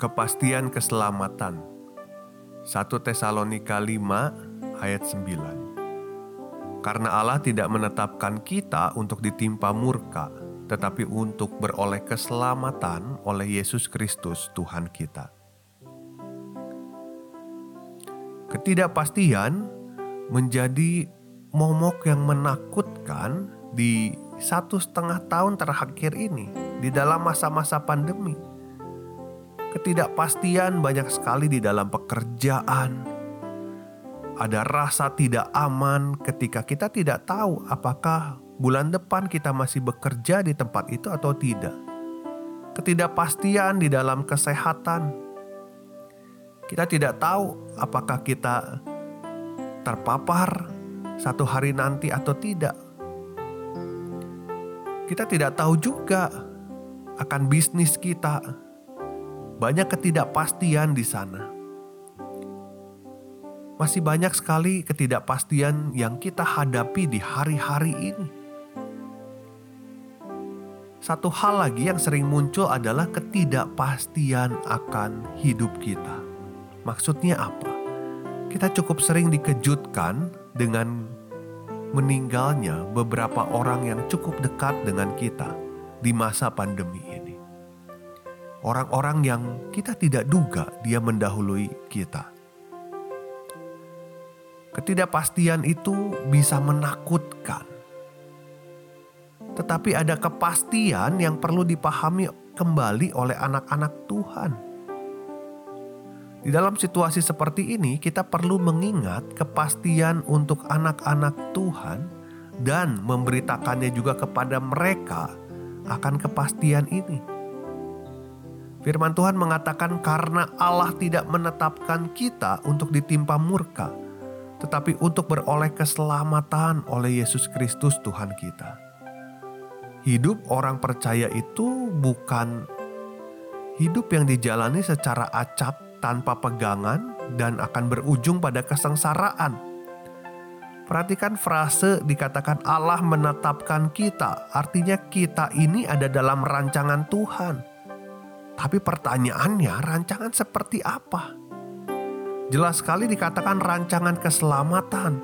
Kepastian keselamatan. 1 Tesalonika 5 ayat 9 Karena Allah tidak menetapkan kita untuk ditimpa murka, tetapi untuk beroleh keselamatan oleh Yesus Kristus Tuhan kita. Ketidakpastian menjadi momok yang menakutkan di satu setengah tahun terakhir ini di dalam masa-masa pandemi ketidakpastian banyak sekali di dalam pekerjaan. Ada rasa tidak aman ketika kita tidak tahu apakah bulan depan kita masih bekerja di tempat itu atau tidak. Ketidakpastian di dalam kesehatan. Kita tidak tahu apakah kita terpapar satu hari nanti atau tidak. Kita tidak tahu juga akan bisnis kita, banyak ketidakpastian di sana. Masih banyak sekali ketidakpastian yang kita hadapi di hari-hari ini. Satu hal lagi yang sering muncul adalah ketidakpastian akan hidup kita. Maksudnya apa? Kita cukup sering dikejutkan dengan meninggalnya beberapa orang yang cukup dekat dengan kita di masa pandemi orang-orang yang kita tidak duga dia mendahului kita. Ketidakpastian itu bisa menakutkan, tetapi ada kepastian yang perlu dipahami kembali oleh anak-anak Tuhan. Di dalam situasi seperti ini, kita perlu mengingat kepastian untuk anak-anak Tuhan dan memberitakannya juga kepada mereka akan kepastian ini. Firman Tuhan mengatakan karena Allah tidak menetapkan kita untuk ditimpa murka, tetapi untuk beroleh keselamatan oleh Yesus Kristus Tuhan kita. Hidup orang percaya itu bukan hidup yang dijalani secara acak tanpa pegangan dan akan berujung pada kesengsaraan. Perhatikan frase dikatakan Allah menetapkan kita, artinya kita ini ada dalam rancangan Tuhan. Tapi pertanyaannya, rancangan seperti apa? Jelas sekali dikatakan rancangan keselamatan,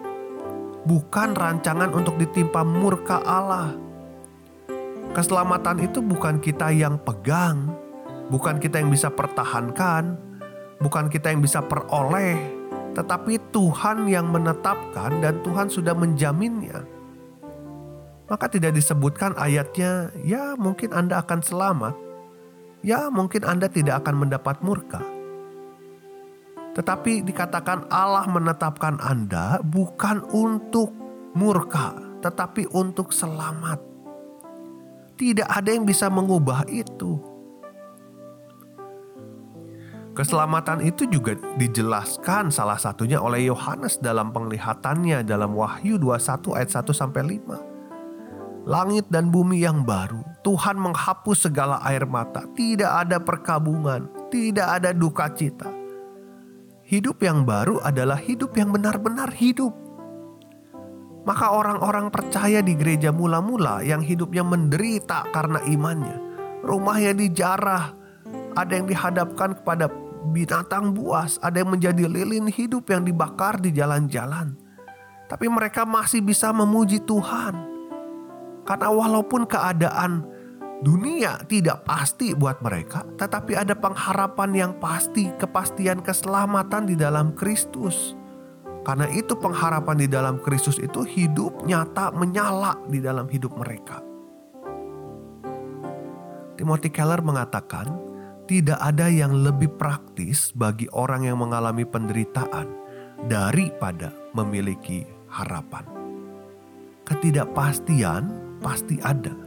bukan rancangan untuk ditimpa murka Allah. Keselamatan itu bukan kita yang pegang, bukan kita yang bisa pertahankan, bukan kita yang bisa peroleh, tetapi Tuhan yang menetapkan dan Tuhan sudah menjaminnya. Maka tidak disebutkan ayatnya, ya mungkin Anda akan selamat, ya mungkin Anda tidak akan mendapat murka. Tetapi dikatakan Allah menetapkan Anda bukan untuk murka, tetapi untuk selamat. Tidak ada yang bisa mengubah itu. Keselamatan itu juga dijelaskan salah satunya oleh Yohanes dalam penglihatannya dalam Wahyu 21 ayat 1 sampai 5 langit dan bumi yang baru. Tuhan menghapus segala air mata. Tidak ada perkabungan, tidak ada duka cita. Hidup yang baru adalah hidup yang benar-benar hidup. Maka orang-orang percaya di gereja mula-mula yang hidupnya menderita karena imannya. Rumahnya dijarah, ada yang dihadapkan kepada binatang buas, ada yang menjadi lilin hidup yang dibakar di jalan-jalan. Tapi mereka masih bisa memuji Tuhan karena walaupun keadaan dunia tidak pasti buat mereka, tetapi ada pengharapan yang pasti, kepastian keselamatan di dalam Kristus. Karena itu pengharapan di dalam Kristus itu hidup nyata menyala di dalam hidup mereka. Timothy Keller mengatakan, tidak ada yang lebih praktis bagi orang yang mengalami penderitaan daripada memiliki harapan. ketidakpastian pasti ada.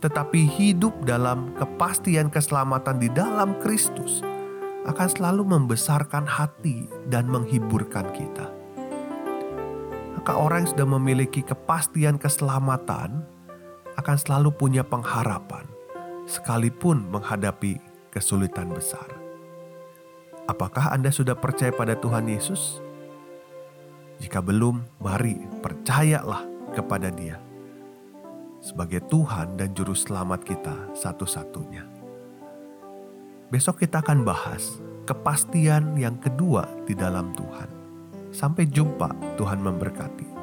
Tetapi hidup dalam kepastian keselamatan di dalam Kristus akan selalu membesarkan hati dan menghiburkan kita. Maka orang yang sudah memiliki kepastian keselamatan akan selalu punya pengharapan sekalipun menghadapi kesulitan besar. Apakah Anda sudah percaya pada Tuhan Yesus? Jika belum, mari percayalah kepada Dia sebagai Tuhan dan Juru Selamat kita satu-satunya. Besok kita akan bahas kepastian yang kedua di dalam Tuhan. Sampai jumpa, Tuhan memberkati.